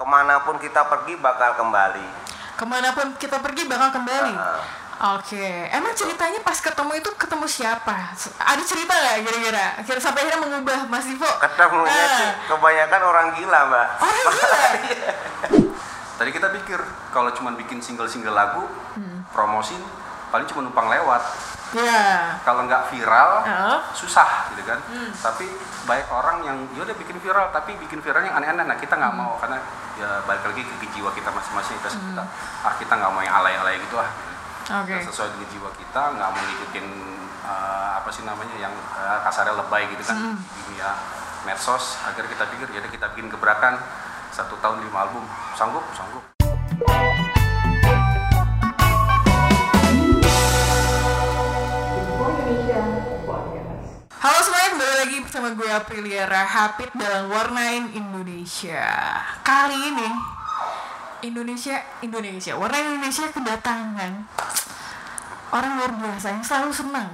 ke mana pun kita pergi bakal kembali. Ke mana pun kita pergi bakal kembali. Heeh. Oke, emang ceritanya pas ketemu itu ketemu siapa? Ada cerita nggak kira-kira? Kira sampai akhirnya mengubah Mas Divo? Ketemunya Ah. sih kebanyakan orang gila, Mbak. Orang gila. Tadi kita pikir kalau cuma bikin single-single lagu, Hmm. promosi paling cuma numpang lewat. Ya. Kalau nggak viral, Heeh. susah gitu kan. Hmm. Tapi banyak orang yang ya udah bikin viral, tapi bikin viral yang aneh-aneh. Nah kita Hmm. nggak mau karena ya balik lagi ke jiwa kita masing-masing. Kita, kita ah kita nggak mau yang alay-alay gitu ah. Oke. Kita sesuai dengan jiwa kita, nggak mau ngikutin eh, apa sih namanya yang eh, kasarnya lebay gitu kan Hmm. dunia medsos. Akhirnya kita pikir ya udah kita bikin gebrakan satu tahun lima album, sanggup, sanggup. Halo semuanya, kembali lagi bersama gue Aprilia Rahapit dalam Warnain Indonesia. Kali ini Indonesia, Indonesia, Warnain Indonesia kedatangan orang luar biasa yang selalu senang,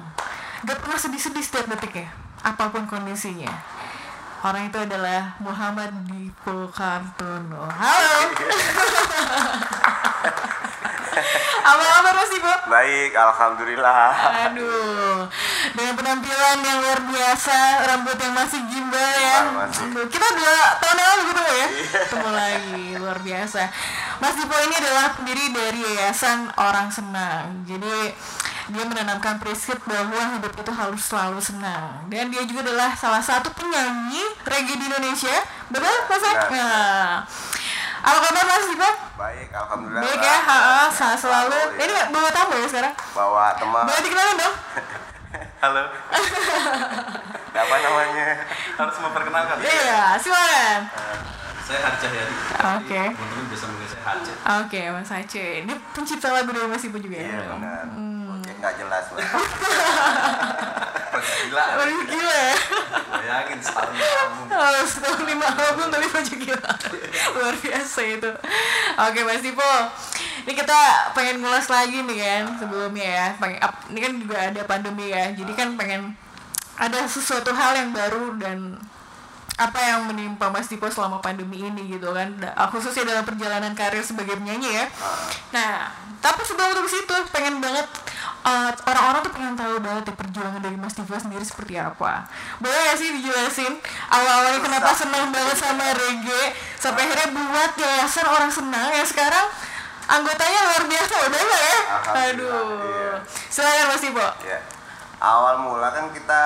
gak pernah sedih-sedih setiap detiknya, apa pun kondisinya. Orang itu adalah Muhammad Dipo Kartono. Halo. Apa kabar Mas Dipo? Baik, alhamdulillah. Aduh, dengan penampilan yang luar biasa, rambut yang masih gimbal ya. Masih. Kita dua tahun yang lalu ketemu ya, Iya. ketemu lagi, luar biasa. Mas Dipo ini adalah pendiri dari Yayasan Orang Senang. Jadi dia menanamkan prinsip bahwa hidup itu harus selalu senang. Dan dia juga adalah salah satu penyanyi reggae di Indonesia. Betul, Mas? Nah, apa kabar Mas Dipo? Baik, alhamdulillah. Baik ya, ha, sehat selalu. ya. Ini bawa tamu ya sekarang? bawa teman. Boleh dikenalin dong? Halo, Apa namanya? harus memperkenalkan. Iya, silakan. Saya Harja Yadi. Oke. Teman-teman biasa manggil saya Harja. Oke, Mas Aceh. Ini pencipta lagu dari Mas Ibu juga ya? Iya, benar. Hmm. Nggak jelas, Mbak. Gila, Waduh, gila ya. bayangin startnya album. Oh, setahun lima album tapi baju gila. Luar biasa itu. Oke, Mas Dipo. Ini kita pengen ngulas lagi nih kan sebelumnya ya. Pengen, ini kan juga ada pandemi ya. Jadi kan pengen ada sesuatu hal yang baru dan apa yang menimpa Mas Dipo selama pandemi ini gitu kan. Khususnya dalam perjalanan karir sebagai penyanyi ya. Nah tapi sebelum untuk situ pengen banget uh, orang-orang tuh pengen tahu banget ya perjuangan dari Mas Dipo sendiri seperti apa. Boleh gak sih dijelasin awal-awalnya kenapa senang banget sama reggae sampai akhirnya buat yayasan orang senang ya sekarang anggotanya luar biasa udah ya? Aduh. iya. silakan Mas Dipo Ya. Awal mula kan kita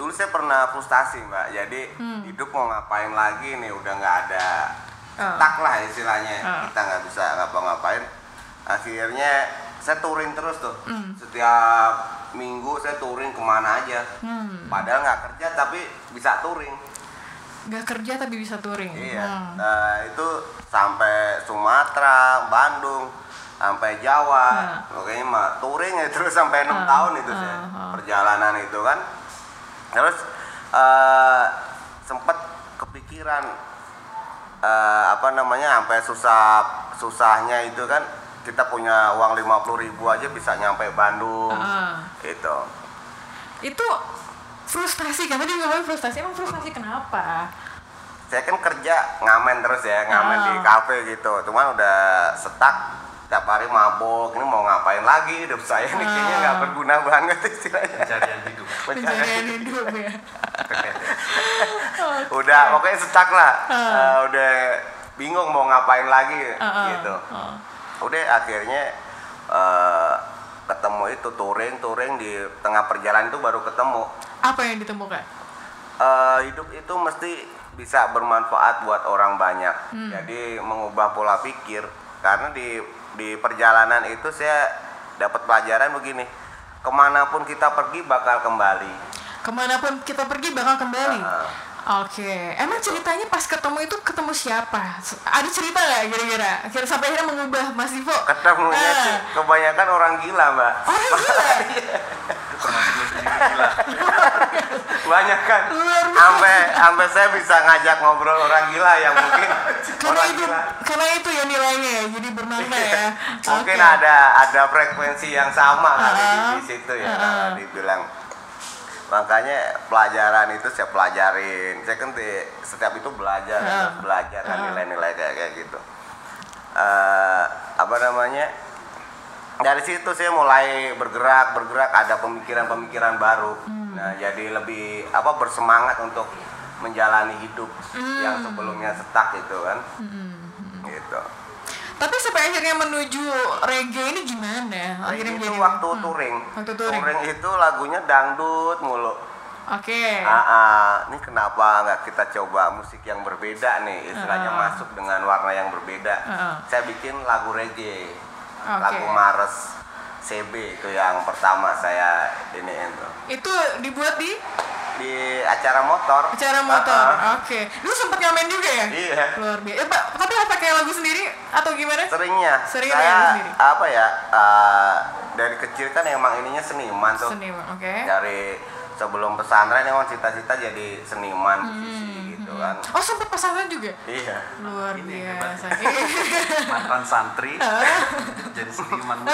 dulu saya pernah frustasi mbak. Jadi Hmm. hidup mau ngapain lagi nih udah nggak ada Ah. tak lah istilahnya. Ah. Kita nggak bisa ngapa-ngapain. Akhirnya saya touring terus tuh. Hmm. Setiap minggu saya touring ke mana aja. Hmm. Padahal nggak kerja tapi bisa touring. nggak kerja tapi bisa touring Iya. Hmm. Nah, itu sampai Sumatera, Bandung, sampai Jawa. Nah. Pokoknya mah touring ya terus sampai enam Ah, tahun itu ah, saya. Perjalanan itu kan. Terus eh sempat kepikiran eh, apa namanya sampai susah susahnya itu kan kita punya uang 50.000 ribu aja bisa nyampe Bandung Ah. itu itu frustasi kan tadi ngomongin frustasi? Emang frustasi kenapa? Saya kan kerja ngamen terus ya ngamen Ah. di kafe gitu. Cuman udah setak tiap hari mabok ini mau ngapain lagi hidup saya ini kayaknya nggak berguna banget istilahnya Pencarian hidup. pencarian hidup ya Oke. udah pokoknya setak lah Ah. Eh, udah bingung mau ngapain lagi Ah, ah, gitu ah. udah akhirnya eh, ketemu itu touring touring di tengah perjalanan itu baru ketemu apa yang ditemukan Eh, hidup itu mesti bisa bermanfaat buat orang banyak. Hmm. Jadi mengubah pola pikir karena di di perjalanan itu saya dapat pelajaran begini. Ke mana pun kita pergi bakal kembali. ke mana pun kita pergi bakal kembali Ah. Oke, emang ceritanya pas ketemu itu ketemu siapa? Ada cerita nggak kira-kira? Kira sampai akhirnya mengubah Mas Divo? Ketemunya Ah. sih kebanyakan orang gila, Mbak. Orang gila. banyak kan? Sampai sampai saya bisa ngajak ngobrol orang gila yang mungkin. Karena itu gila. karena itu ya nilainya ya jadi bernama ya. Iya. Mungkin okay. ada ada frekuensi yang sama uh, kali di, di situ ya uh-huh. dibilang. Makanya pelajaran itu saya pelajarin. Saya kan di, setiap itu belajar uh, belajar kan nilai-nilai kayak kayak gitu. Uh, apa namanya? Dari situ saya mulai bergerak bergerak ada pemikiran-pemikiran baru nah jadi lebih apa bersemangat untuk menjalani hidup yang sebelumnya setak itu kan gitu Tapi sampai akhirnya menuju reggae ini gimana? Akhirnya itu menjadi- waktu Hmm. touring Waktu touring. itu lagunya dangdut mulu Oke. Ah, ah, ini kenapa nggak kita coba musik yang berbeda nih istilahnya Ah. masuk dengan warna yang berbeda Ah. saya bikin lagu reggae Oke. lagu Mars CB itu yang pertama saya ini itu Itu dibuat di di acara motor acara motor. Ah, ah. Oke. Dulu sempat ngamen juga ya? iya Luar biasa. Eh, Pak, tapi apa kayak lagu sendiri atau gimana? seringnya Sering saya lagu sendiri? apa ya ah, dari kecil kan emang ininya seniman tuh Seniman, oke. dari sebelum pesantren emang cita-cita jadi seniman musisi gitu kan Oh, sempat pasangan juga? iya Luar Ini yang biasa. mantan santri jadi seniman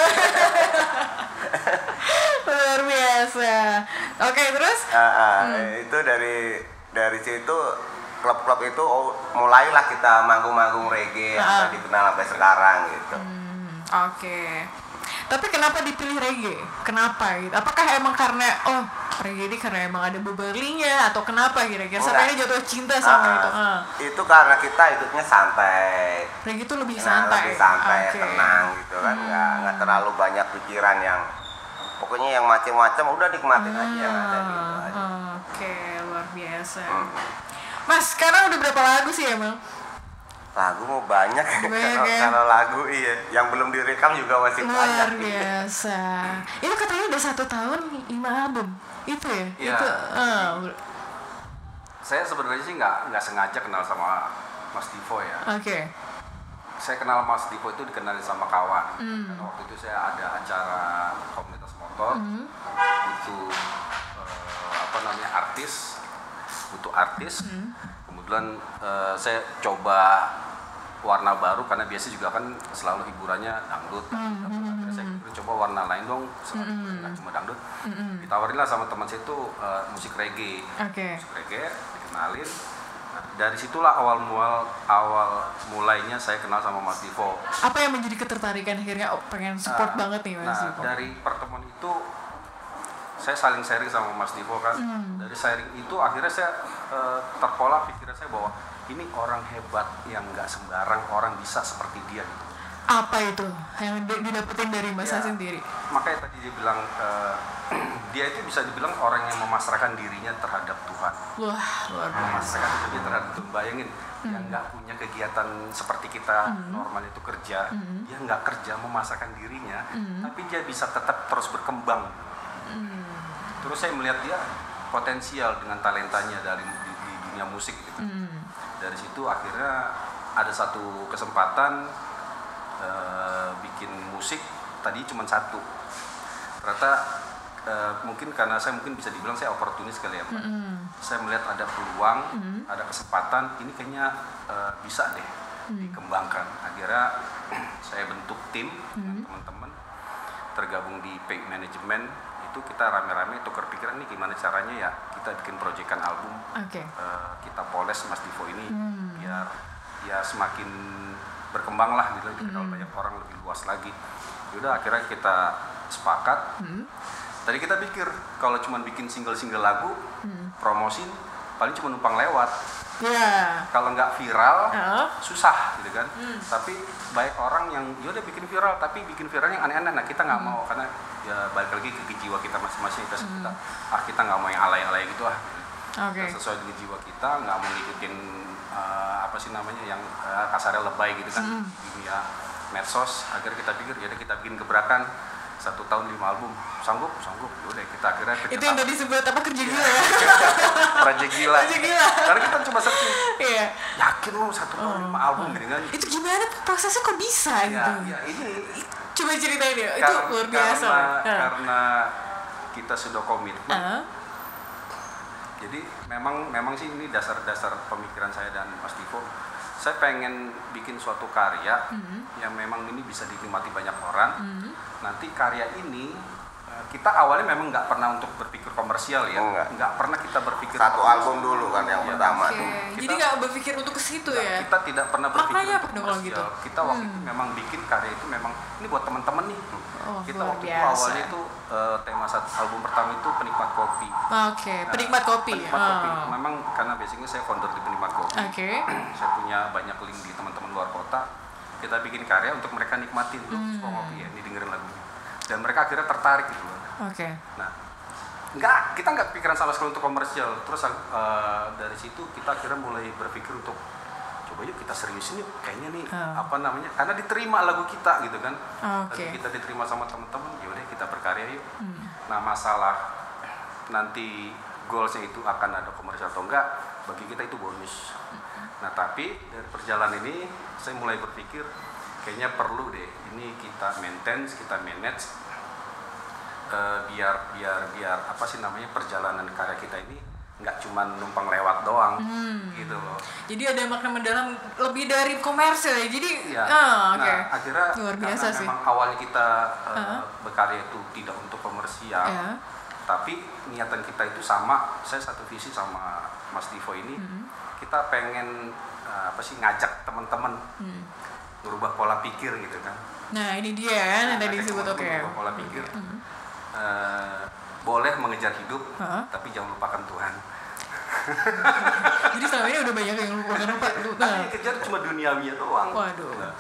Luar biasa. Oke, terus? Ah, ah, Hmm. itu dari dari situ klub-klub itu oh, mulailah kita manggung-manggung reggae Ah. sampai dikenal sampai sekarang gitu. Hmm, Oke. Tapi kenapa dipilih reggae? Kenapa gitu? Apakah emang karena oh reggae ini karena emang ada beberlinya atau kenapa kira-kira sampai ini jatuh cinta sama Ah, itu? Ah. Itu karena kita hidupnya santai, Reggae itu lebih Nah, santai. lebih santai. Hmm. tenang gitu kan, nggak nggak terlalu banyak pikiran yang pokoknya yang macam-macam udah nikmatin aja yang ada gitu aja. Oke, luar biasa. Hmm. Mas, sekarang udah berapa lagu sih emang? Lagu mau banyak, kalau, ya? kalau lagu iya, yang belum direkam juga masih Luar banyak. biasa. Itu katanya udah satu tahun lima album. Itu ya? Iya. Itu. ah, saya sebenarnya sih nggak nggak sengaja kenal sama Mas Divo ya Oke. saya kenal Mas Divo itu dikenalin sama kawan. Karena waktu itu saya ada acara komunitas motor Hmm. butuh eh, apa namanya artis butuh artis Hmm. kemudian eh, saya coba warna baru karena biasa juga kan selalu hiburannya dangdut Hmm, Akhirnya saya pikir coba warna lain dong selalu nggak cuma dangdut. Ditawarin lah sama teman saya itu eh, musik reggae. Oke. musik reggae dikenalin. Nah, dari situlah awal mual awal mulainya saya kenal sama Mas Divo. Apa yang menjadi ketertarikan akhirnya? Oh, pengen support Nah, banget nih Mas nah, Dipo? dari pertemuan itu saya saling sharing sama Mas Divo kan. Hmm. dari sharing itu akhirnya saya eh, terpola pikiran saya bahwa ini orang hebat yang nggak sembarang orang bisa seperti dia gitu. Apa itu? Yang di- didapetin dari Mas Ya, sendiri? makanya tadi dia bilang eh, dia itu bisa dibilang orang yang memasrahkan dirinya terhadap Tuhan. Wah, luar biasa. memasrahkan dirinya terhadap Tuhan. Bayangin yang nggak punya kegiatan seperti kita normal itu kerja. Dia nggak kerja memasrahkan dirinya tapi dia bisa tetap terus berkembang. Terus saya melihat dia potensial dengan talentanya dari di, di dunia musik gitu. Hmm. Dari situ akhirnya ada satu kesempatan eh, bikin musik tadi cuma satu. Ternyata eh, mungkin karena saya mungkin bisa dibilang saya oportunis kali ya Mbak. Hmm. saya melihat ada peluang ada kesempatan ini kayaknya eh, bisa deh dikembangkan. Akhirnya saya bentuk tim dengan teman-teman tergabung di Pay Management. Itu kita rame-rame tukar pikiran nih gimana caranya ya kita bikin proyekan album Oke. eh, kita poles Mas Divo ini biar ya semakin berkembang lah gitu. Dikenal banyak orang lebih luas lagi. Yaudah akhirnya kita sepakat. Tadi kita pikir kalau cuma bikin single-single lagu promosin paling cuma numpang lewat. Ya. kalau nggak viral Heeh. susah gitu kan. Tapi baik orang yang ya udah bikin viral tapi bikin viral yang aneh-aneh. Nah kita nggak mau karena ya balik lagi ke jiwa kita masing-masing kita, kita ah kita nggak mau yang alay-alay gitu ah. Oke. Kita sesuai dengan jiwa kita nggak mau ngikutin eh, apa sih namanya yang eh, kasarnya lebay gitu kan. Di dunia medsos akhirnya kita pikir ya udah kita bikin gebrakan satu tahun lima album. Sanggup sanggup. Ya udah kita akhirnya Itu kita yang tadi sebut apa kerja gila ya? project gila. Kerja gila. karena kita coba searching. Iya. yakin lu satu tahun lima album gitu kan? Itu gimana prosesnya kok bisa ya, gitu? ya ini Coba ceritain ya. Itu luar biasa. karena, Heeh. karena kita sudah komitmen Heeh. jadi memang memang sih ini dasar-dasar pemikiran saya dan Mas Divo saya pengen bikin suatu karya Hmm. yang memang ini bisa dinikmati banyak orang nanti karya ini kita awalnya memang nggak pernah untuk berpikir komersial ya, Enggak. nggak pernah kita berpikir Satu komersial. album dulu kan yang Iya. pertama tuh. Kita- jadi nggak berpikir untuk ke situ Nggak, ya? Kita tidak pernah berpikir Maknanya apa untuk dong kalau komersial. gitu? Kita waktu itu memang bikin karya itu memang ini buat teman-teman nih. Oh, kita luar waktu itu awalnya itu eh, tema satu album pertama itu penikmat kopi. Oke, Nah, penikmat kopi. Penikmat kopi. Oh. Memang karena basicnya saya founder di penikmat kopi. Oke. saya punya banyak link di teman-teman luar kota. Kita bikin karya untuk mereka nikmatin tuh Hmm. kopi ya, ini dengerin lagunya. Dan mereka akhirnya tertarik gitu. Oke. Nah, nggak kita nggak pikiran sama sekali untuk komersial. Terus eh, dari situ kita akhirnya mulai berpikir untuk coba yuk kita seriusin yuk kayaknya nih Ah. apa namanya karena diterima lagu kita gitu kan Oke. lagu kita diterima sama teman-teman yaudah kita berkarya yuk Hmm. nah masalah nanti goalsnya itu akan ada komersial atau enggak bagi kita itu bonus nah tapi dari perjalanan ini saya mulai berpikir kayaknya perlu deh ini kita maintain kita manage eh, biar biar biar apa sih namanya perjalanan karya kita ini nggak cuma numpang lewat doang Hmm. gitu loh Jadi ada makna mendalam lebih dari komersil ya. Jadi, Iya. ah, oke. Nah, akhirnya Luar biasa karena sih. memang awalnya kita uh, Heeh. berkarya itu tidak untuk komersial, Ya. tapi niatan kita itu sama. Saya satu visi sama Mas Divo ini, Hmm. kita pengen uh, apa sih ngajak teman-teman Hmm. Merubah pola pikir gitu kan. Nah, ini dia kan yang Nah, tadi disebut oke. merubah pola pikir. Hmm. Uh, boleh mengejar hidup, Heeh. tapi jangan lupakan Tuhan. Jadi selama ini udah banyak yang lupa kenapa lu Karena nah. yang kejar cuma duniawinya doang. Waduh. Nah,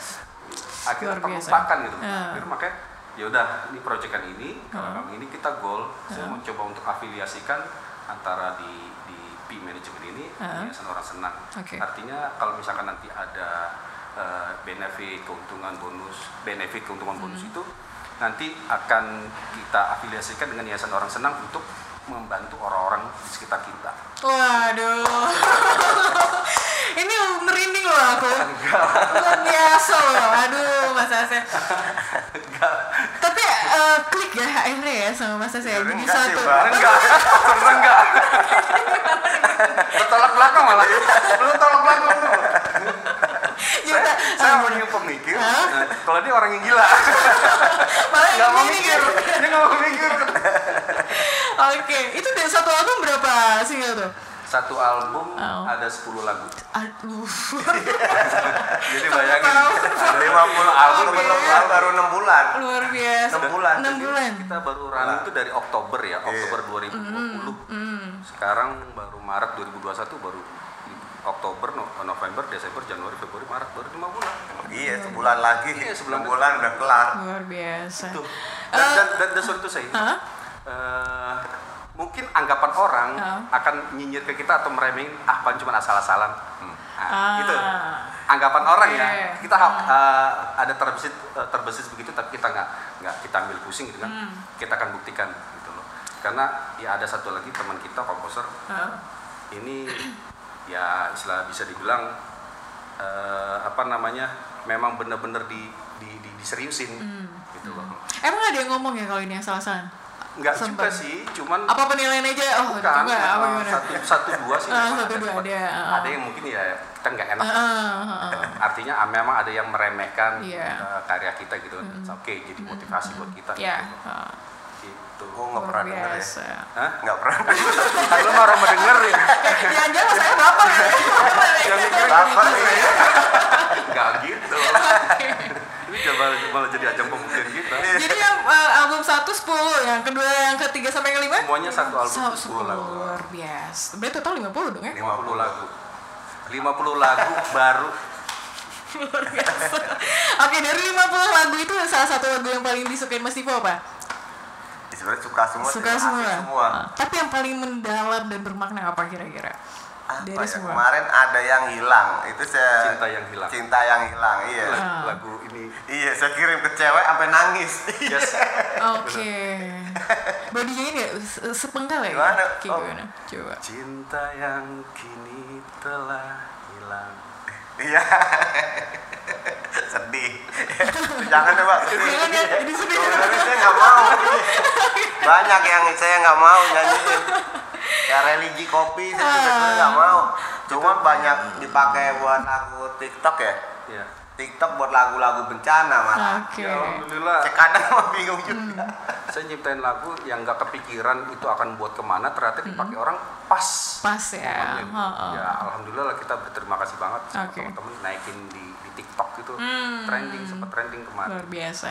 akhirnya terlupakan gitu. Ah. Akhirnya makanya ya udah ini proyekan ini, kalau memang ini kita goal, saya Ah. mau coba untuk afiliasikan antara di di P manajemen ini Ah. Yayasan Orang Senang. Oke. Artinya kalau misalkan nanti ada eh, benefit keuntungan bonus, benefit keuntungan bonus Hmm. itu nanti akan kita afiliasikan dengan Yayasan Orang Senang untuk membantu orang-orang di sekitar kita. Waduh. ini merinding loh aku. Luar biasa loh. Aduh, Mas. Tapi eh, klik ya akhirnya ya sama Mas Ase. Jadi Enggak sih, satu. Mbak. enggak enggak bertolak belakang malah belum tolak belakang. Saya, Juta. saya orang yang pemikir nah, kalau dia orang yang gila Malah nggak mau ini mikir dia nggak mau mikir Oke, itu dari satu album berapa single tuh? satu album Oh. ada 10 lagu Aduh. jadi bayangin Tahu. ada 50 album belum keluar baru 6 bulan. Luar biasa. Enam bulan. 6 bulan. kita baru running itu dari Oktober ya Oktober 2020 Hmm. sekarang baru Maret 2021 baru Oktober No- November Desember Januari Februari Maret baru lima bulan Iya, sebulan lagi. Iya, sebulan 6 bulan udah kelar. Luar biasa. Tuh. Dan, Eh, dan, dan, dan sorry to say, Hah? eh, mungkin anggapan orang Hah? akan nyinyir ke kita atau meremehin ah pan cuma asal-asalan. Nah, Ah. gitu. Anggapan orang ya. Oke. Kita ha- eh, ada terbesit eh, terbesit begitu tapi kita nggak nggak kita ambil pusing gitu kan. Hmm. Kita akan buktikan gitu loh. Karena ya ada satu lagi teman kita komposer Hah? ini ya istilah bisa dibilang eh, apa namanya memang bener-bener di, di, di- diseriusin Hmm. gitu loh. Emang ada yang ngomong ya kalau ini asal-asalan? Enggak Sempet. juga sih, cuman Apa penilaian aja? Oh, bukan enggak, apa uh, gimana? satu satu dua sih. Ah, memang satu dua Cuma ada, ah. Ada yang mungkin ya kita nggak enak. Ah, ah, ah, ah. Artinya ah, memang ada yang meremehkan Iya. uh, karya kita gitu. Oke, jadi motivasi buat kita. Ya. Gitu. ah. Gitu. Oh, nggak pernah denger ya. Hah? Nggak pernah. Kan lu marah mendengerin. Jangan-jangan saya baper ya? Yang mikirin Baper gitu ya. Nggak gitu. Ini coba malah jadi ajang pembuktian kita. Jadi yang eh, album satu 10, yang kedua, yang ketiga sampai yang kelima? Semuanya satu album 10 lagu. Luar biasa. Berarti total 50 dong ya? 50 lagu. 50 lagu baru Luar biasa. Oke, dari 50 lagu itu salah satu lagu yang paling disukain Mas Tivo apa? Ya, Sebenarnya suka semua. Suka semua. semua. Ah, Tapi yang paling mendalam dan bermakna apa kira-kira? Apa Dari ya? semua. Kemarin ada yang hilang. Itu saya Cinta yang hilang. Cinta yang hilang. Iya. Ah. lagu ini Iya, saya kirim ke cewek sampai nangis. yes Oke. Boleh dinyanyiin nggak? Se- Sepenggal ya? Gimana? Kayak Oh. gimana? Coba. cinta yang kini telah hilang Iya. sedih. Jangan ya, Pak. Ya, jadi sedih. Sebenarnya saya nggak mau. Banyak yang saya nggak mau nyanyiin. Ya religi kopi saya juga sebenarnya nggak mau. Cuma banyak dipakai buat lagu TikTok ya. ya TikTok buat lagu-lagu bencana malah. Oke. Ya, alhamdulillah Saya kadang mah bingung juga. saya nyiptain lagu yang nggak kepikiran itu akan buat ke mana ternyata dipakai orang pas Pas ya. Ya alhamdulillah lah kita berterima kasih banget sama Oke. teman-teman naikin di TikTok itu Hmm. trending sempat trending kemarin Luar biasa.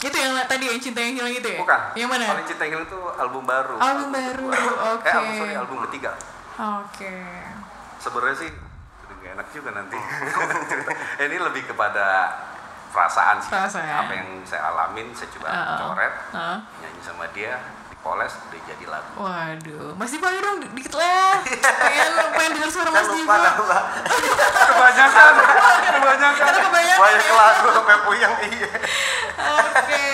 Itu yang tadi yang cinta yang hilang itu ya? bukan Yang mana? paling cinta yang Hilang itu album baru Album baru, kedua. oke. eh album sorry album ketiga Oke. sebenarnya sih udah gak enak juga nanti ini lebih kepada perasaan sih Perasaan. apa yang saya alamin saya coba Heeh. coret Heeh. nyanyi sama dia dipoles udah jadi lagu Waduh, Mas Diva ayo dong di- dikit lah. pengen pengen dengar suara Mas nama. kebanyakan kebanyakan Karena kebanyakan. Banyak lagu sampai puyeng iya. Oke.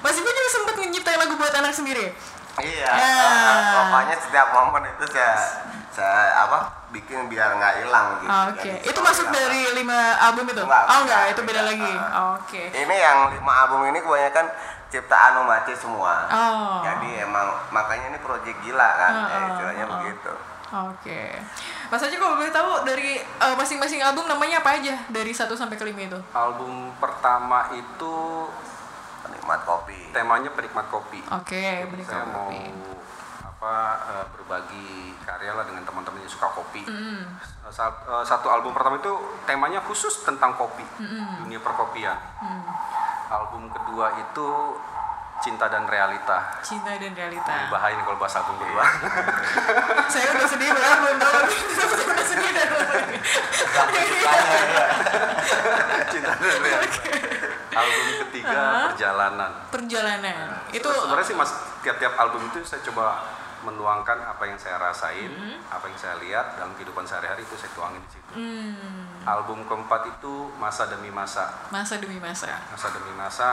Mas Diva juga sempat nyiptain lagu buat anak sendiri. Iya. Ya. Pokoknya setiap momen itu saya saya apa bikin biar nggak hilang gitu. Oke. Jadi, Itu masuk apa. dari lima album itu? Enggak, oh enggak, enggak, itu beda beda. lagi. Oke. Ini yang lima album ini kebanyakan ciptaan Aceh semua. Oh. Jadi emang makanya ini proyek gila kan, Ah, eh, ah, istilahnya ah. begitu. Oke. Mas Aji kalau boleh tahu dari eh, masing-masing album namanya apa aja dari 1 sampai ke 5 itu? album pertama itu Penikmat kopi. temanya penikmat kopi Oke, Jadi benih saya mau kopi. apa eh, berbagi karya lah dengan teman-teman yang suka kopi Mm. Sa- satu album pertama itu temanya khusus tentang kopi dunia perkopian Mm. Album kedua itu cinta dan realita. Cinta dan realita. Ini bahaya nih kalau bahas album kedua. Saya udah sedih banget belum tahu. Saya udah sedih dan cinta dan realita. Album ketiga perjalanan. Perjalanan. Itu sebenarnya sih mas tiap-tiap album itu saya coba menuangkan apa yang saya rasain, apa yang saya lihat dalam kehidupan sehari-hari itu saya tuangin di situ. hmm, Album keempat itu masa demi masa, masa demi masa. masa demi masa.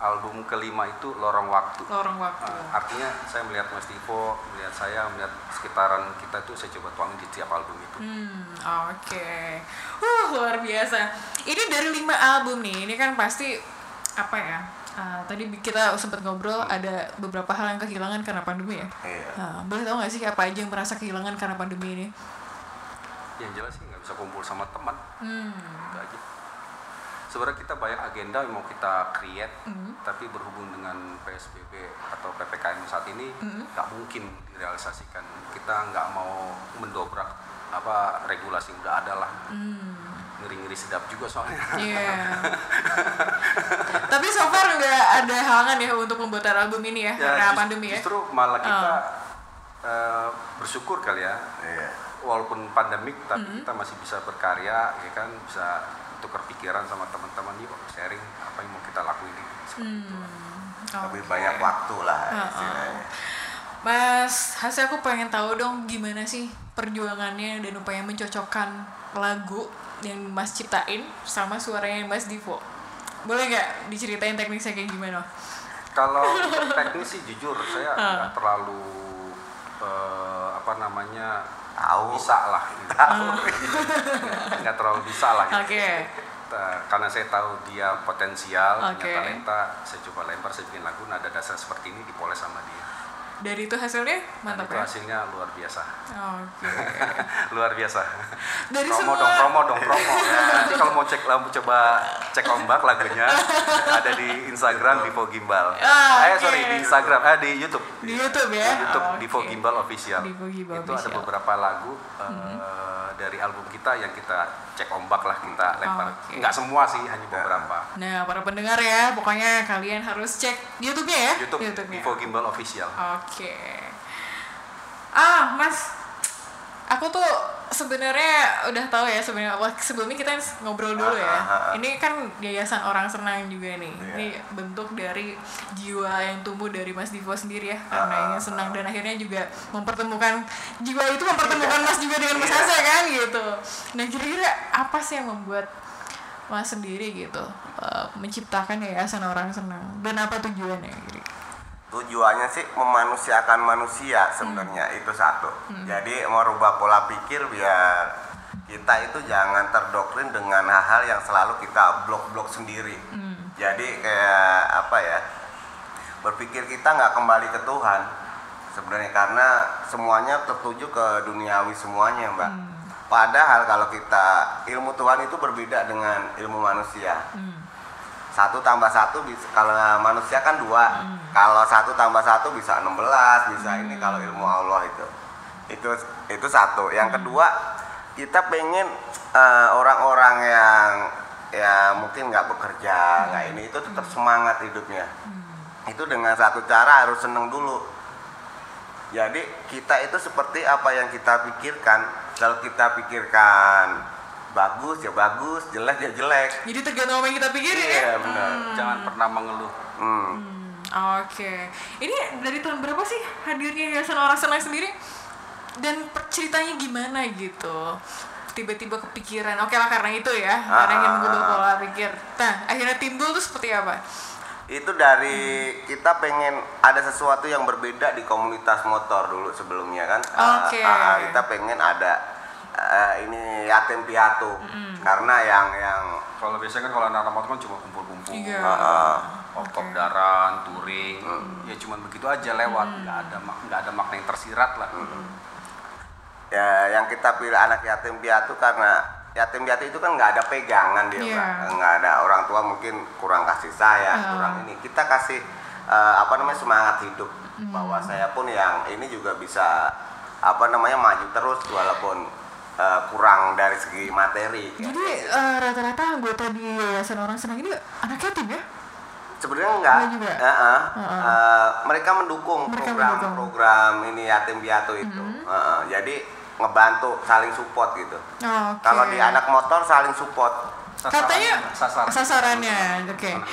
Album kelima itu lorong waktu. Lorong waktu. Uh, artinya saya melihat Mas Divo, melihat saya, melihat sekitaran kita itu saya coba tuangin di tiap album itu. Hmm, oke. Uh, luar biasa. Ini dari lima album nih. Ini kan pasti apa ya? Uh, tadi kita sempat ngobrol ada beberapa hal yang kehilangan karena pandemi ya. Iya. Nah, boleh tahu nggak sih apa aja yang merasa kehilangan karena pandemi ini? Yang jelas sih nggak bisa kumpul sama teman, Hmm. itu aja. Sebenarnya kita banyak agenda yang mau kita create, Hmm. tapi berhubung dengan PSBB atau PPKM saat ini Hmm. nggak mungkin direalisasikan. Kita nggak mau mendobrak apa regulasi yang udah ada lah. Hmm. Ngeri-ngeri sedap juga soalnya. Iya. Tapi so far nggak ada halangan ya untuk pembuatan album ini ya, karena jus- pandemi ya. Justru malah kita Ah. eh, bersyukur kali ya, Iya. walaupun pandemik tapi Hmm. kita masih bisa berkarya, ya kan bisa tukar pikiran sama teman-teman yuk sharing apa yang mau kita lakuin ini. Hmm. Lebih oke. banyak waktu lah Heeh. istilahnya. Mas, hasil aku pengen tahu dong gimana sih perjuangannya dan upaya mencocokkan lagu yang Mas ciptain sama suaranya Mas Divo. Boleh nggak diceritain teknisnya kayak gimana? Kalau teknis sih jujur saya Ah. nggak terlalu eh, apa namanya Tahu. bisa lah, gitu. Nggak- nggak terlalu bisa lah. gitu. Oke. Eh, karena saya tahu dia potensial, Oke. punya talenta, saya coba lempar, saya bikin lagu nada dasar seperti ini dipoles sama dia. Dari itu hasilnya Dan mantap itu ya. hasilnya luar biasa, Oke. luar biasa. Dari promo semua dong, promo dong, promo. Nanti kalau mau cek lagu coba cek ombak lagunya ada di Instagram Divo Gimbal. Ah, eh oke. sorry di Instagram, eh di YouTube. Di YouTube ya? Di YouTube Oh, Divo oke. Gimbal Official. Divo Gimbal itu ada Official. Mm-hmm. beberapa lagu eh, dari album kita yang kita cek ombak lah kita lempar. Oke. Nggak semua sih, hanya beberapa. Nah, para pendengar ya, pokoknya kalian harus cek YouTube-nya ya. YouTube YouTube-nya. Divo Gimbal Official. Oke. Ah, Mas. Aku tuh sebenarnya udah tahu ya sebenarnya sebelumnya kita ngobrol dulu ya. Ah, ah, ah. Ini kan yayasan orang senang juga nih. Iya. Ini bentuk dari jiwa yang tumbuh dari Mas Divo sendiri ya. Karena ingin senang dan akhirnya juga mempertemukan jiwa itu mempertemukan Mas juga dengan Mas Asa kan gitu. Nah, kira-kira apa sih yang membuat Mas sendiri gitu eh, menciptakan yayasan orang senang dan apa tujuannya gitu? Tujuannya sih memanusiakan manusia sebenarnya itu satu. Jadi merubah pola pikir biar kita itu jangan terdoktrin dengan hal-hal yang selalu kita blok-blok sendiri. Jadi kayak apa ya berpikir kita nggak kembali ke Tuhan sebenarnya karena semuanya tertuju ke duniawi semuanya mbak. Padahal kalau kita ilmu Tuhan itu berbeda dengan ilmu manusia. Hmm. Satu tambah satu bisa kalau manusia kan dua. Hmm. Kalau satu tambah satu bisa 16, bisa ini kalau ilmu Allah itu. Itu itu satu. Hmm. Yang kedua kita pengen eh, orang-orang yang ya mungkin nggak bekerja, nggak ini itu tetap semangat hidupnya. Itu dengan satu cara harus seneng dulu. Jadi kita itu seperti apa yang kita pikirkan. Kalau kita pikirkan bagus ya bagus, jelek ya jelek. Jadi tergantung apa yang kita pikirin ya. Iya benar. Jangan pernah mengeluh. Hmm. Hmm, Oke. Ini dari tahun berapa sih hadirnya Yayasan Orang Senang sendiri? Dan ceritanya gimana gitu? Tiba-tiba kepikiran. Oke lah karena itu ya. Karena ingin Ah. mengubah pola pikir. Nah, akhirnya timbul tuh seperti apa? Itu dari kita pengen ada sesuatu yang berbeda di komunitas motor dulu sebelumnya kan. Oke. Ah, ah, kita pengen ada eh, ini yatim piatu. Karena yang yang Kalau biasanya kan kalau anak-anak motor kan cuma kumpul-kumpul. Iya. ah, ah, Oktob-daran, touring, ya cuman begitu aja lewat, nggak ada mak- nggak ada makna yang tersirat lah. ya yang kita pilih anak yatim piatu karena yatim piatu itu kan nggak ada pegangan dia. Mbak. nggak ada orang tua mungkin kurang kasih sayang Ah. kurang ini kita kasih eh, apa namanya semangat hidup bahwa saya pun yang ini juga bisa apa namanya maju terus walaupun eh, kurang dari segi materi Jadi eh, rata-rata anggota di Yayasan Orang Senang ini anak yatim ya? sebenarnya enggak Enggak juga? Eh, eh, Heeh. eh, mereka mendukung program-program ini yatim piatu itu Eh, eh, jadi ngebantu saling support gitu Oh, Oke. Kalau di anak motor saling support. Katanya sasaran. sasarannya, oke. Anak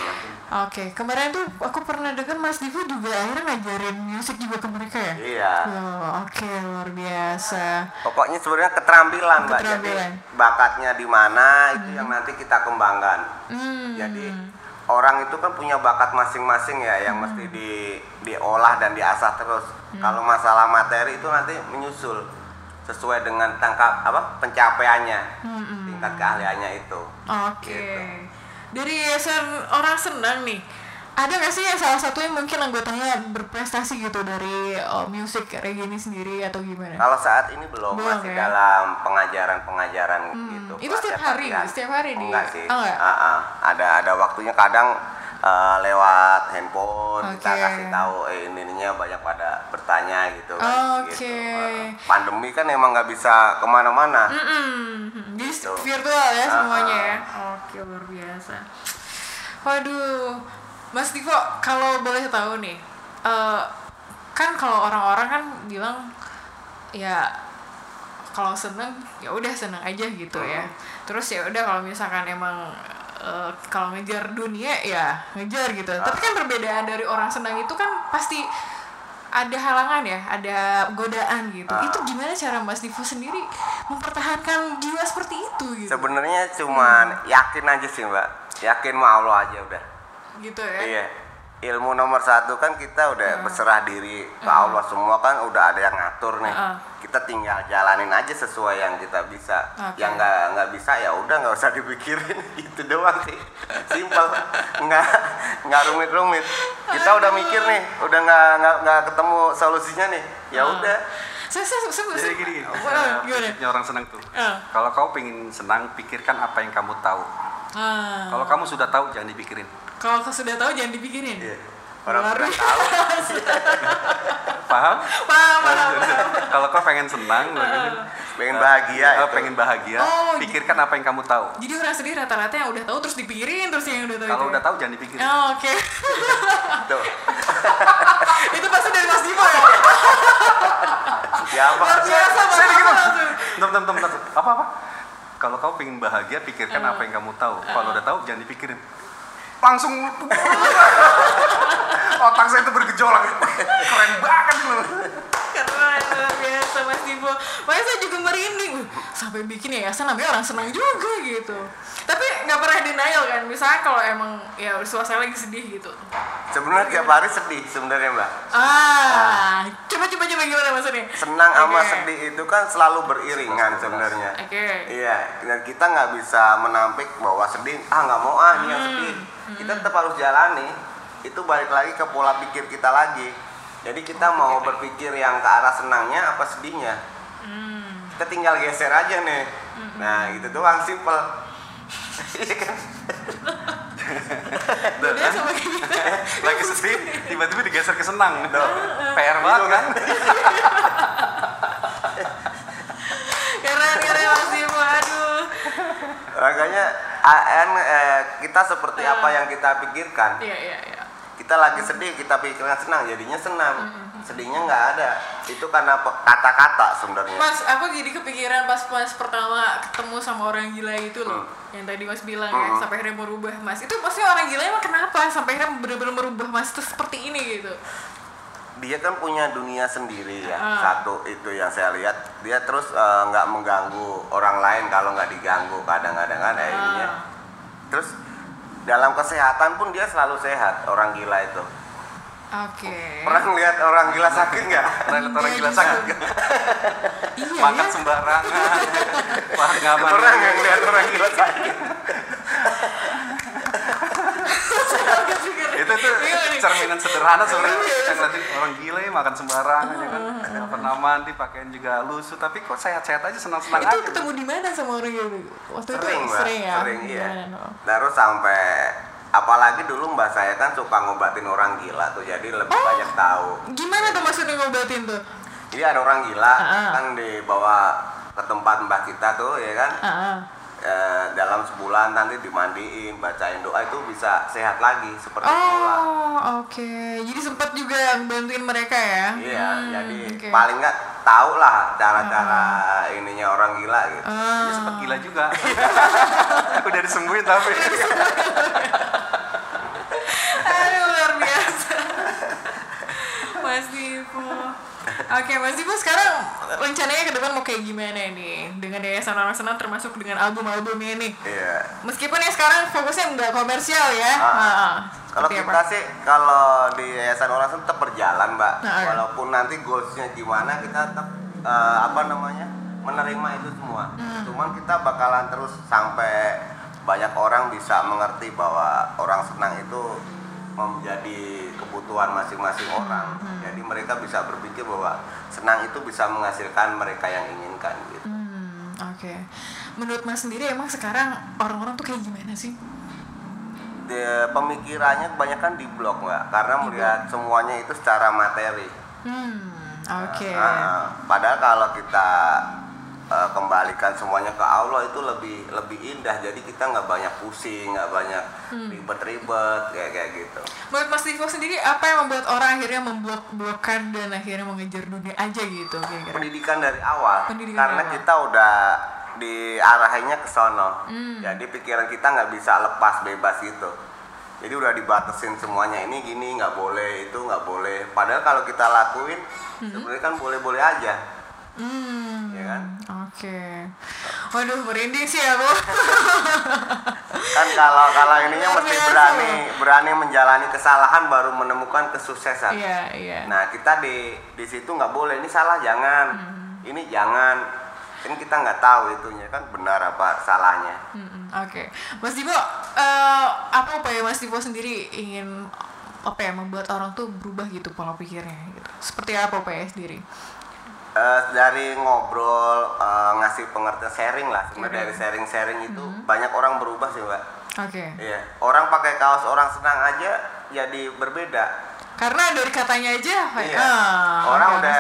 Oke, kemarin tuh aku pernah dengar Mas Divo juga akhirnya ngajarin musik juga ke mereka ya? Iya. Oh, oke luar biasa. Pokoknya sebenarnya keterampilan, Mbak. Jadi bakatnya di mana itu yang nanti kita kembangkan. Hmm. Jadi orang itu kan punya bakat masing-masing ya yang mesti di diolah dan diasah terus. Kalau masalah materi itu nanti menyusul sesuai dengan tangkap apa pencapaiannya, tingkat keahliannya itu. Oke. Gitu. Dari yayasan orang senang nih. Ada nggak sih yang salah satu yang mungkin anggotanya berprestasi gitu dari oh, musik reggae ini sendiri atau gimana? Kalau saat ini belum, Belum, masih ya? dalam pengajaran-pengajaran gitu. Itu setiap tiap hari? latihan. Setiap hari di- Enggak sih. Oh, enggak? Ah, ah. Ada ada waktunya kadang eh, lewat handphone kita Oke. kasih tahu eh ini ininya banyak pada bertanya gitu. kan, Oke. gitu. Ah, Pandemi kan emang nggak bisa ke mana-mana. Mm-mm. Jadi Gitu. virtual ya Ah, semuanya ah. ya. Oke luar biasa. Waduh, Mas Divo kalau boleh tahu nih, eh, kan kalau orang-orang kan bilang ya kalau seneng ya udah seneng aja gitu ya. Terus ya udah kalau misalkan emang eh, kalau ngejar dunia ya ngejar gitu. Tapi kan perbedaan dari orang senang itu kan pasti ada halangan ya, ada godaan gitu. Itu gimana cara Mas Divo sendiri mempertahankan jiwa seperti itu gitu? Sebenarnya cuman yakin aja sih mbak, yakin sama Allah aja udah. Gitu ya. Iya. Ilmu nomor satu kan kita udah berserah diri ke Allah semua kan udah ada yang ngatur nih. Heeh. Kita tinggal jalanin aja sesuai yang kita bisa. Oke. Yang nggak nggak bisa ya udah nggak usah dipikirin gitu doang sih. Simpel, nggak nggak rumit-rumit. Kita udah mikir nih, udah nggak nggak nggak ketemu solusinya nih. Ya udah. Saya saya saya, Jadi gini, gini. Eh, prinsipnya orang senang tuh. Eh. Kalau kau pengen senang, pikirkan apa yang kamu tahu. Ah, Kalau kamu sudah tahu, jangan dipikirin. Kalau kau sudah tahu jangan dipikirin. Iya. Orang sudah tahu. Paham? Paham, paham, paham. Kalau kau pengen senang, Pengen bahagia itu. pengen bahagia, Oh, pikirkan apa yang kamu tahu. Jadi orang sendiri rata-rata yang udah tahu terus dipikirin terus yang udah tahu Kalau itu. udah tahu, jangan dipikirin. Oh, Oke. Tuh. itu pasti dari Mas Divo ya. Siapa? Luar biasa Saya gitu. bentar, bentar, bentar. Apa apa? Kalau kau pengen bahagia, pikirkan apa yang kamu tahu. Kalau udah tahu, jangan dipikirin. Langsung otak saya itu bergejolak. Keren banget loh. Keren luar biasa Mas. Makanya saya juga merinding. Sampai bikin yayasan namanya orang senang juga gitu. Tapi nggak pernah denial kan. Misalnya kalau emang ya suasana lagi sedih gitu. Sebenarnya tiap hari sedih sebenarnya mbak. Ah, coba coba coba gimana maksudnya? Senang sama Oke. sedih itu kan selalu beriringan sebenarnya. Oke. Iya, dan kita nggak bisa menampik bahwa sedih, ah nggak mau ah ini yang Hmm. Kita tetap harus jalani. Itu balik lagi ke pola pikir kita lagi. Jadi kita mau berpikir yang ke arah senangnya apa sedihnya. Hmm. kita tinggal geser aja nih nah gitu doang simple Iya kan? Kan? sama gitu. lagi sedih tiba-tiba digeser ke senang PR banget kan Keren keren Mas Dipo. Aduh. makanya AN eh, kita seperti apa yang kita pikirkan Iya iya iya. kita lagi sedih kita pikirkan senang jadinya senang sedihnya nggak ada itu karena kata-kata sebenarnya Mas, aku jadi kepikiran pas pas pertama ketemu sama orang gila itu loh. Yang tadi Mas bilang ya, Hmm. sampai akhirnya merubah Mas. Itu pasti orang gila emang kenapa sampai akhirnya benar-benar merubah Mas itu seperti ini gitu. Dia kan punya dunia sendiri ya Ah. satu itu yang saya lihat dia terus eh, nggak mengganggu orang lain kalau nggak diganggu kadang-kadang ininya. Ah. terus dalam kesehatan pun dia selalu sehat orang gila itu Oke. pernah ngeliat orang gila sakit nggak pernah lihat orang Iya gila juga. sakit nggak? Iya makan sembarangan wah pernah nggak ngeliat orang gila sakit itu tuh Iya nih. Cerminan sederhana sebenarnya kita ngeliatin orang gila ya makan sembarangan ya kan nggak pernah mandi pakaian juga lusuh tapi kok sehat-sehat aja senang-senang Itu aja ketemu di mana sama orang gila? Waktu sering itu mbak sering ya. sering iya terus sampai apalagi dulu mbak saya kan suka ngobatin orang gila tuh jadi lebih Oh. banyak tahu Gimana tuh maksudnya ngobatin tuh? Jadi ada orang gila Ah. kan dibawa ke tempat mbah kita tuh ya kan Ah, ah. Eh, dalam sebulan nanti dimandiin bacain doa itu bisa sehat lagi seperti semula Oh, oke. Jadi sempat juga bantuin mereka ya? iya Hmm, jadi oke. paling nggak tahu lah cara-cara ininya orang gila gitu Ah. Dia sempet gila juga udah disembuhin tapi Aduh, luar biasa. Mas Dipo. Oke, Mas Dipo sekarang rencananya ke depan mau kayak gimana nih? Dengan Yayasan Orang Senang termasuk dengan album-albumnya nih. iya Meskipun ya sekarang fokusnya nggak komersial ya. Ah. Ah, kalau seperti kita apa? sih kalau di yayasan orang Senang tetap berjalan mbak Nah, walaupun nanti goalsnya gimana kita tetap eh, apa namanya menerima itu semua Hmm. cuman kita bakalan terus sampai banyak orang bisa mengerti bahwa orang senang itu menjadi kebutuhan masing-masing orang Hmm. jadi mereka bisa berpikir bahwa senang itu bisa menghasilkan mereka yang inginkan gitu Hmm, oke. Menurut Mas sendiri emang sekarang orang-orang tuh kayak gimana sih? Di- pemikirannya kebanyakan di blok mbak karena melihat semuanya itu secara materi Hmm, oke. Nah, padahal kalau kita eh, kembalikan semuanya ke Allah itu lebih lebih indah. Jadi kita nggak banyak pusing, nggak banyak Hmm. ribet-ribet kayak kayak gitu. Menurut Mas Divo sendiri apa yang membuat orang akhirnya memblok-blokkan dan akhirnya mengejar dunia aja gitu kira-kira? Pendidikan dari awal, Pendidikan karena awal. kita udah diarahinnya ke sono. Hmm. Jadi pikiran kita nggak bisa lepas bebas gitu. Jadi udah dibatasin semuanya ini gini nggak boleh itu nggak boleh. Padahal kalau kita lakuin sebenarnya kan boleh-boleh aja, Hmm. ya kan? Oke. Waduh, merinding sih aku. kan kalau kalau ininya mesti berani berani menjalani kesalahan baru menemukan kesuksesan Iya, iya. nah kita di di situ nggak boleh ini salah jangan Hmm. ini jangan ini kita nggak tahu itunya kan benar apa salahnya Mm-mm, Oke, Mas Divo, eh, apa upaya Mas Divo sendiri ingin apa ya membuat orang tuh berubah gitu pola pikirnya gitu? Seperti apa upaya sendiri? Eh, dari ngobrol eh, ngasih pengertian sharing lah sebenarnya dari Sharing. sharing sharing itu Hmm. banyak orang berubah sih mbak Oke. iya orang pakai kaos orang senang aja jadi berbeda Karena dari katanya aja, Iya. ah, Orang udah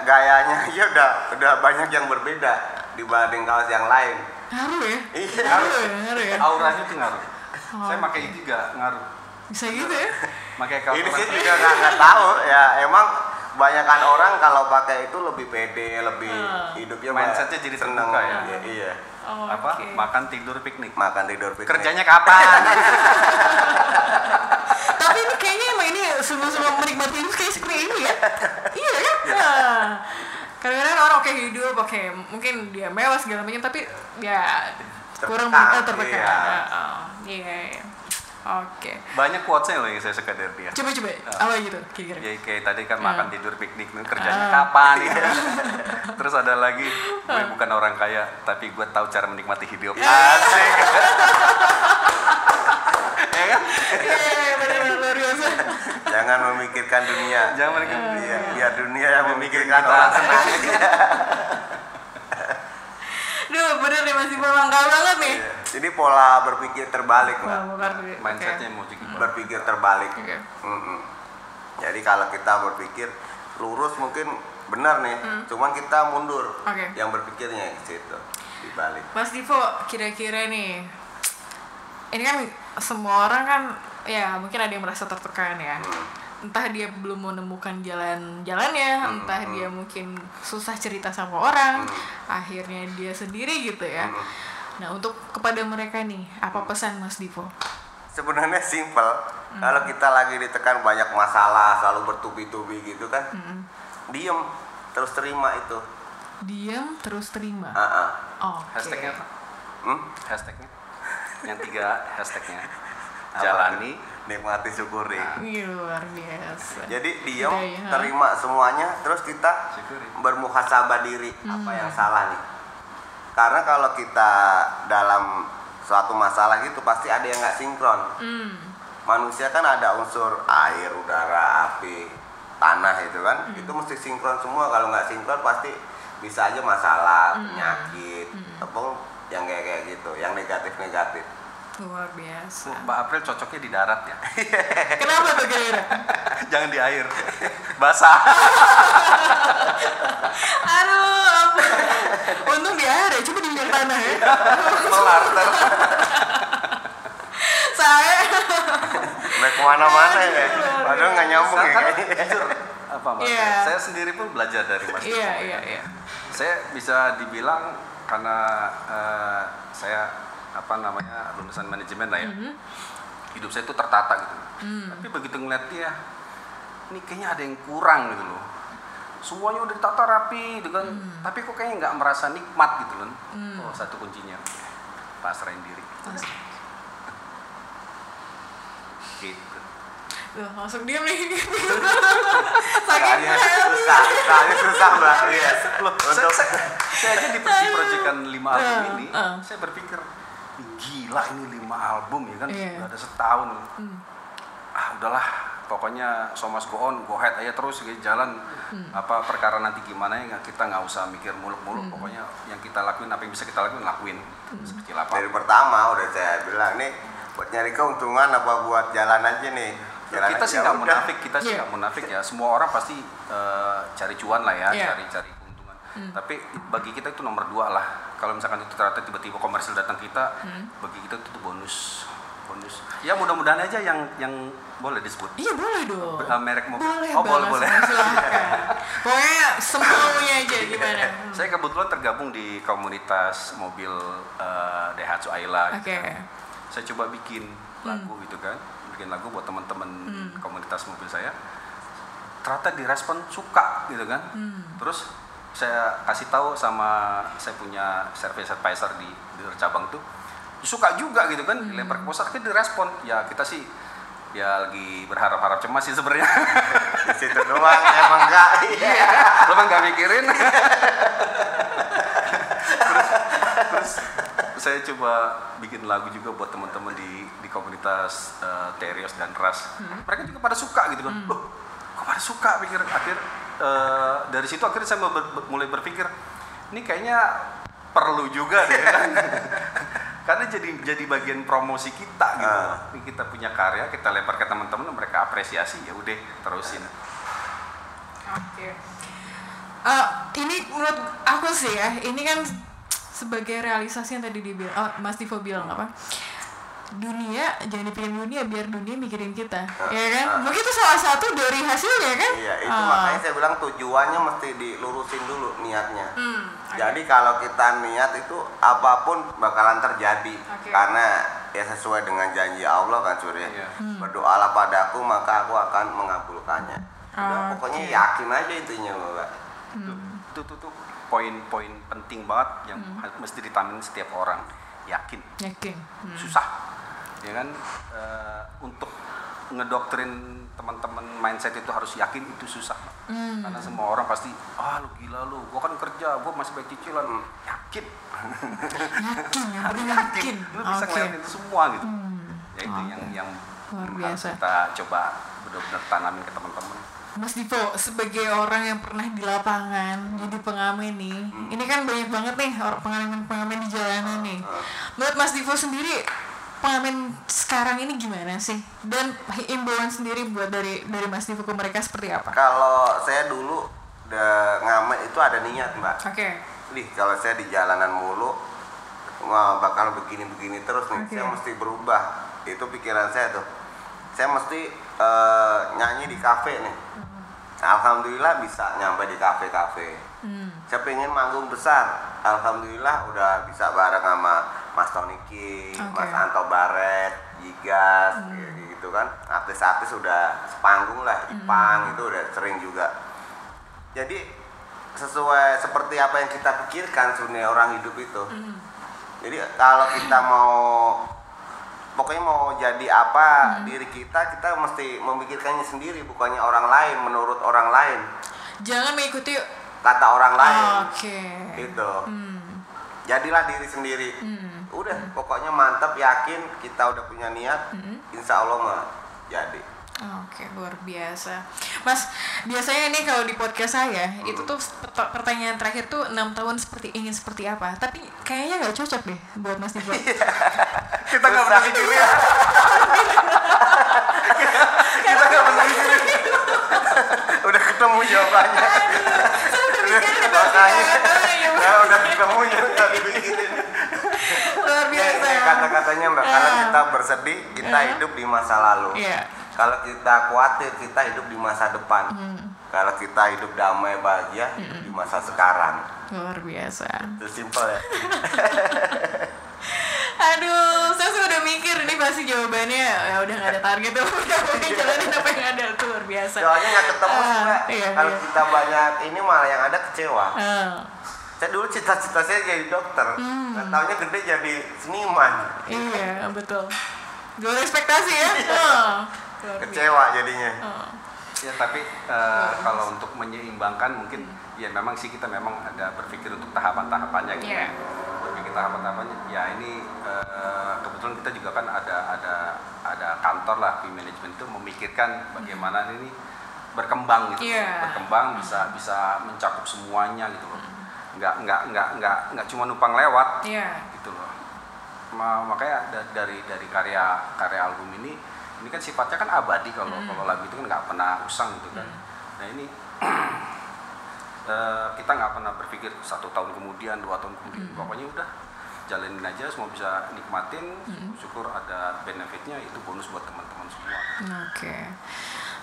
gayanya aja udah udah banyak yang berbeda dibanding kaos yang lain. ngaruh ya? Iya. Ngaruh ya, ngaruh ya. auranya tuh ngaruh Oh, saya pakai itu juga ngaruh Bisa gitu ya? pakai kaos Ini sih juga nggak nggak tahu ya emang kebanyakan orang kalau pakai itu lebih pede, lebih Ah. hidupnya Mindsetnya jadi seneng. terbuka ya? Iya, iya. Oh, apa oke. makan tidur piknik Makan tidur piknik. kerjanya kapan Tapi ini kayaknya emang ini sebelum-sebelum menikmati hidup kayak seperti ini ya. iya kan? Nah, kadang-kadang orang oke hidup, oke mungkin dia mewah segala macam, tapi ya kurang tertekan. iya. Ya, oh, Iya, iya. Oke. banyak quotesnya loh yang saya suka dari dia Coba coba, apa gitu kira-kira? Ya kayak tadi kan makan Ah. tidur piknik nih kerjanya Ah. kapan gitu. Terus ada lagi gue bukan orang kaya tapi gue tahu cara menikmati hidup. Asik. ya kan? Iya, iya, biasa. Jangan memikirkan dunia. Jangan memikirkan Iya, biar dunia yang memikirkan orang senang. Masih berlangkah banget nih. Iya. Jadi pola berpikir terbalik lah. mindsetnya mau jadi gimana Berpikir terbalik. Oke. Mm-mm. Jadi kalau kita berpikir lurus mungkin benar nih, cuman kita mundur. Hmm. Oke. Yang berpikirnya ke situ dibalik. Mas Divo, kira-kira nih, ini kan semua orang kan, ya mungkin ada yang merasa tertekan ya. Hmm. Entah dia belum menemukan jalan-jalannya, entah dia mungkin susah cerita sama orang, akhirnya dia sendiri gitu ya. Nah untuk kepada mereka nih, apa pesan Mas Divo? Sebenarnya simpel. Hmm. Kalau kita lagi ditekan banyak masalah, selalu bertubi-tubi gitu kan, Hmm. diem terus terima itu. Diam terus terima. Ah, ah. Oke. hashtagnya apa Hmm? hashtagnya yang tiga hashtagnya Apa? jalani nikmati syukuri. Ih, luar biasa. Jadi diem, Hidayah. terima semuanya, terus kita Syukuri. bermuhasabah diri Hmm. apa yang salah nih. Karena kalau kita dalam suatu masalah gitu pasti ada yang nggak sinkron. Hmm. Manusia kan ada unsur air, udara, api, tanah itu kan, Hmm. itu mesti sinkron semua. Kalau nggak sinkron pasti bisa aja masalah, Hmm. penyakit, ataupun yang kayak kayak gitu, yang negatif-negatif. Luar biasa. Mbak April cocoknya di darat ya Kenapa tuh kira-kira? jangan di air basah Aduh. Untung di air ya, coba di minyak tanah ya. melar. Saya Baik ke mana-mana ya, padahal nggak nyambung ya jujur apa mas Iya. saya sendiri pun belajar dari mas Iya, ya. iya, iya. saya bisa dibilang karena eh, saya apa namanya lulusan manajemen lah ya. Mhm. hidup saya itu tertata gitu. Hmm. tapi begitu ngeliat dia ini kayaknya ada yang kurang gitu loh. Semuanya udah ditata rapi gitu kan. Hmm. tapi kok kayaknya nggak merasa nikmat gitu kan. Oh satu kuncinya. Pasrahin diri. Gitu. Tuh, langsung diam nih. Saking Kayaknya susah, kayaknya susah mbak. Iya. Loh, saya, Untuk saya, saya aja di, proyekan lima album ini, uh. saya berpikir gila ini lima album ya kan, Iya. udah ada setahun. Hmm. Ah udahlah, pokoknya so much go on, go ahead aja terus gitu, jalan. Hmm. Apa perkara nanti gimana ya kita nggak usah mikir muluk-muluk. Pokoknya yang kita lakuin apa yang bisa kita lakuin lakuin. Hmm. Sekecil apa. dari pertama udah saya bilang nih buat nyari keuntungan apa buat jalan aja nih. Jalan kita aja, sih nggak munafik, kita sih Iya. nggak munafik ya. Semua orang pasti eh, cari cuan lah ya, Iya. cari cari keuntungan. Tapi bagi kita itu nomor dua lah. Kalau misalkan itu ternyata tiba-tiba komersil datang kita, bagi kita itu bonus, bonus. Ya mudah-mudahan aja yang yang boleh disebut Iya boleh dong. Eh, merek mobil. Boleh oh boleh boleh. Silahkan. Pokoknya semaunya aja gimana. Hmm. Saya kebetulan tergabung di komunitas mobil eh, Daihatsu Ayla. gitu Oke. kan. Saya coba bikin lagu gitu kan, bikin lagu buat teman-teman Hmm. komunitas mobil saya. Ternyata direspon suka gitu kan. Hmm. Terus saya kasih tahu sama saya punya service advisor di di cabang tuh suka juga gitu kan Hmm. dilempar ke pusat kan direspon. Ya kita sih ya lagi berharap-harap cemas sih sebenarnya. Di situ doang emang enggak. Iya. lo mah nggak mikirin. Terus, terus saya coba bikin lagu juga buat teman-teman di di komunitas eh, Terios dan Ras. Mereka juga pada suka gitu kan. Loh kok pada suka pikir? Akhir eh, dari situ akhirnya saya ber- mulai berpikir ini kayaknya perlu juga deh kan karena jadi jadi bagian promosi kita gitu. Ini kita punya karya kita lempar ke teman-teman mereka apresiasi ya udah terusin Oke. Eh, ini menurut aku sih ya, ini kan sebagai realisasi yang tadi dibilang, oh, Mas Divo bilang apa? Dunia jangan dipikirin dunia biar dunia mikirin kita, ya kan? Mungkin itu salah satu dari hasilnya kan? Iya, itu Ah. makanya saya bilang tujuannya mesti dilurusin dulu niatnya. Hmm, oke. Jadi kalau kita niat itu apa pun bakalan terjadi Oke. karena ya sesuai dengan janji Allah kan Surya. Iya. Berdoalah padaku maka aku akan mengabulkannya. Udah, Oke. pokoknya yakin aja intinya Mbak. itu itu tuh, tuh poin-poin penting banget yang ha- mesti ditamin setiap orang yakin Yakin. Hmm. susah ya kan Eh, untuk ngedoktrin teman-teman mindset itu harus yakin itu susah Hmm. karena semua orang pasti ah lu gila lu gua kan kerja gua masih bayar cicilan yakin Yakin, yang harus penting yakin. lu bisa Oke. ngeliatin itu semua gitu Hmm. ya itu Oke. yang yang Luar biasa. kita coba benar-benar tanamin ke teman-teman Mas Dipo sebagai orang yang pernah di lapangan jadi pengamen nih ini kan banyak banget nih orang pengamen-pengamen di jalanan nih menurut Mas Dipo sendiri pengamen sekarang ini gimana sih dan imbauan sendiri buat dari dari Mas Dipo ke mereka seperti apa Kalau saya dulu udah ngamen itu ada niat mbak. oke Nih kalau saya di jalanan mulu wah bakal begini-begini terus nih. Oke. Saya mesti berubah. Itu pikiran saya tuh. Saya mesti eh, nyanyi di kafe nih. Alhamdulillah bisa nyampe di kafe-kafe. hmm. Saya pengen manggung besar. Alhamdulillah udah bisa bareng sama Mas Tony King, Oke. Mas Anto Baret, Gigas, kayak gitu kan. Artis-artis udah sepanggung lah, Ipang itu udah sering juga. Jadi sesuai seperti apa yang kita pikirkan sebenarnya orang hidup itu. Jadi kalau kita mau pokoknya mau jadi apa diri kita, kita mesti memikirkannya sendiri, bukannya orang lain menurut orang lain, jangan mengikuti kata orang lain. oke Gitu. hmm. Jadilah diri sendiri. Hmm. Udah, pokoknya mantap, yakin kita udah punya niat, insya Allah mah jadi. Oke, luar biasa. Mas, biasanya ini kalau di podcast saya, itu tuh pert- pertanyaan terakhir tuh enam tahun seperti ingin seperti apa. Tapi kayaknya nggak cocok deh buat Mas Dipo. Kita nggak pernah mikirin. kita nggak pernah mikirin. udah ketemu jawabannya. Saya udah mikirin Makanya, ya, ya udah ketemu ya udah dipikirin. Luar biasa. Ya, kata-katanya mbak, kalau Ah. kita bersedih, kita Ah. hidup di masa lalu. Iya. Kalau kita khawatir, kita hidup di masa depan. Hmm. Kalau kita hidup damai bahagia, hidup di masa sekarang. Luar biasa. Itu simpel ya. Aduh, saya sih udah mikir ini pasti jawabannya ya udah nggak ada target tuh udah pokoknya jalanin apa yang ada tuh luar biasa. Soalnya nggak ketemu Ah, Mbak. iya, Kalau iya. kita banyak ini malah yang ada kecewa. Ah, Saya dulu cita-cita saya jadi dokter. Hmm. Nggak taunya gede jadi seniman. iya betul. Luar ekspektasi ya. Luar biasa. Kecewa jadinya. Ah. Ya tapi eh, kalau untuk menyeimbangkan mungkin ya memang sih kita memang ada berpikir untuk tahapan-tahapannya gitu. Iya. Berpikir tahapan-tahapannya. Ya ini eh, kebetulan kita juga kan ada ada ada kantor lah di manajemen itu memikirkan bagaimana ini berkembang gitu. Iya. Berkembang bisa bisa mencakup semuanya gitu loh. Nggak nggak nggak nggak nggak cuma numpang lewat. Iya. gitu loh. Ma- makanya da- dari dari karya karya album ini ini kan sifatnya kan abadi kalau kalau lagu itu kan nggak pernah usang gitu kan. Nah ini eh, kita nggak pernah berpikir satu tahun kemudian dua tahun kemudian. Pokoknya udah jalanin aja semua bisa nikmatin. Syukur ada benefitnya itu bonus buat teman-teman semua. Oke.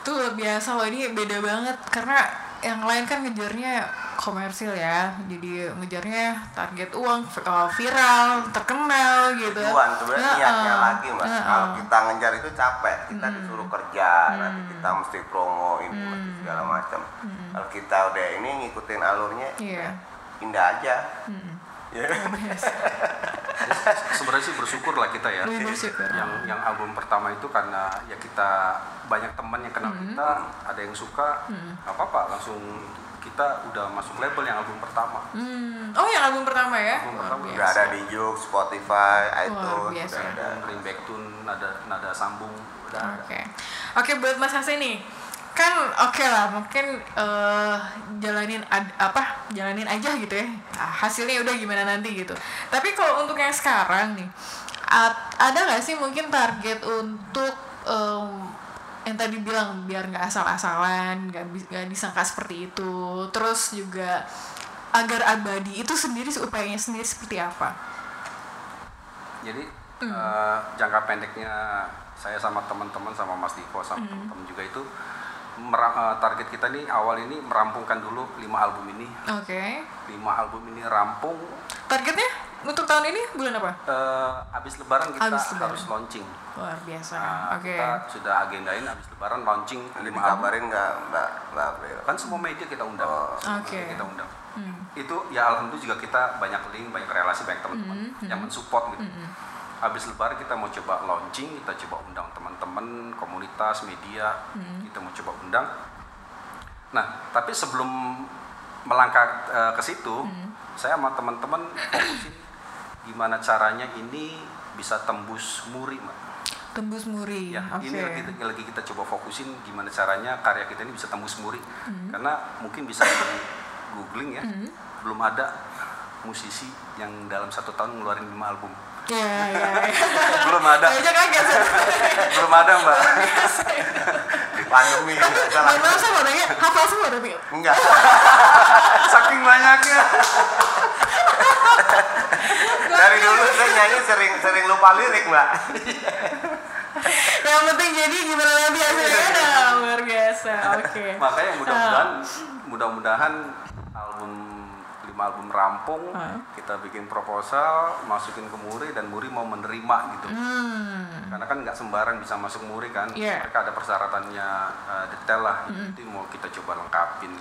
Tuh luar biasa loh ini beda banget karena yang lain kan ngejarnya komersil ya. Jadi ngejarnya target uang uh, viral, terkenal gitu. Tujuan sebenarnya Heeh. niatnya lagi mas. Heeh. Kalau kita ngejar itu capek, kita Hmm. disuruh kerja, nanti kita mesti promo ini mesti segala macam. Kalau kita udah ini ngikutin alurnya, Hmm. Iya. indah aja. Mm-mm. Ya. sebenarnya sih bersyukur lah kita ya Lebih bersyukur. yang yang album pertama itu karena ya kita banyak teman yang kenal kita ada yang suka nggak apa-apa langsung kita udah masuk label yang album pertama Hmm. Oh yang album pertama ya? Album Luar pertama. biasa. Udah ada di Juk, Spotify, iTunes, udah ada. Bring back tune nada nada sambung udah ada. Oke, oke buat Mas Hasan nih, kan oke lah mungkin eh, jalanin ad- apa jalanin aja gitu ya Ah, hasilnya udah gimana nanti gitu. Tapi kalau untuk yang sekarang nih, ad- ada nggak sih mungkin target untuk em, yang tadi bilang biar nggak asal-asalan, nggak disangka seperti itu, terus juga agar abadi itu sendiri upayanya sendiri seperti apa? jadi Hmm. eh, jangka pendeknya saya sama teman-teman sama Mas Diko sama Hmm. teman-teman juga itu eh, target kita nih awal ini merampungkan dulu lima album ini Oke, lima album ini rampung targetnya untuk tahun ini bulan apa? eh, habis lebaran kita Habis lebaran. harus launching Luar biasa. Nah, Oke. kita sudah agendain habis lebaran launching Ini album dikabarin nggak Mbak Mbak April? kan semua media kita undang Oh. Oke. media kita undang Hmm. itu ya alhamdulillah juga kita banyak link banyak relasi banyak teman-teman Hmm, yang mensupport gitu habis lebaran kita mau coba launching kita coba undang teman-teman komunitas media Hmm. kita mau coba undang nah tapi sebelum melangkah eh, ke situ Hmm. saya sama teman-teman fokusin gimana caranya ini bisa tembus muri mbak Tembus muri. Ya, Oke. ini lagi, lagi kita coba fokusin gimana caranya karya kita ini bisa tembus muri. Hmm. Karena mungkin bisa di googling ya, belum ada musisi yang dalam satu tahun ngeluarin lima album. Ya, ya, belum ada, Saya aja kaget. sih. belum ada mbak. di pandemi Mohon maaf saya mau nanya, hafal semua tapi enggak Saking banyaknya. dari dulu saya nyanyi sering sering lupa lirik mbak yang penting jadi gimana nanti hasilnya Nah, luar biasa. Oke. Makanya mudah-mudahan, mudah-mudahan album lima album rampung, kita bikin proposal, masukin ke Muri dan Muri mau menerima gitu. Hmm. karena kan nggak sembarang bisa masuk muri kan Iya. mereka ada persyaratannya eh, detail lah itu mau kita coba lengkapin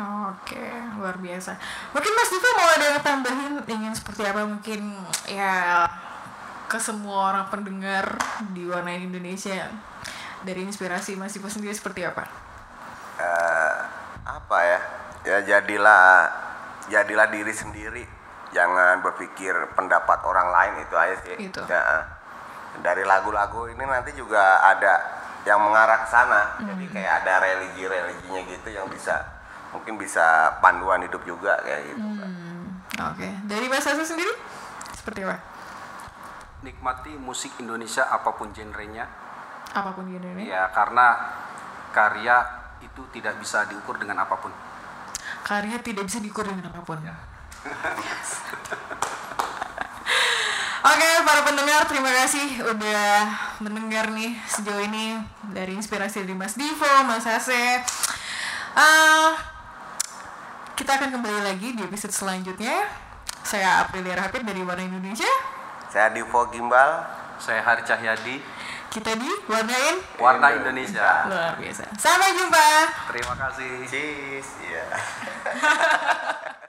Oke, luar biasa. Mungkin Mas Diva mau ada yang tambahin ingin seperti apa mungkin ya ke semua orang pendengar di warna Indonesia dari inspirasi Mas Diva sendiri seperti apa? Eh, apa ya ya jadilah jadilah diri sendiri. Jangan berpikir pendapat orang lain itu aja sih. Itu. Ya, eh. dari lagu-lagu ini nanti juga ada yang mengarah ke sana. Jadi kayak ada religi religinya gitu yang bisa mungkin bisa panduan hidup juga kayak gitu Hmm, Oke, dari Mas Asa sendiri? Seperti apa? nikmati musik Indonesia apa pun genrenya. Apa pun Indonesia. ya karena karya itu tidak bisa diukur dengan apa pun Karya tidak bisa diukur dengan apa pun. Oke, para pendengar, terima kasih udah mendengar nih sejauh ini dari inspirasi dari Mas Divo, Mas Hase. Eh, kita akan kembali lagi di episode selanjutnya. Saya Aprilia Rapid dari Warna Indonesia. saya Divo Gimbal saya Hari Cahyadi Kita di Warnain? Warna Indonesia. Luar biasa. Sampai jumpa. terima kasih. Cheese iya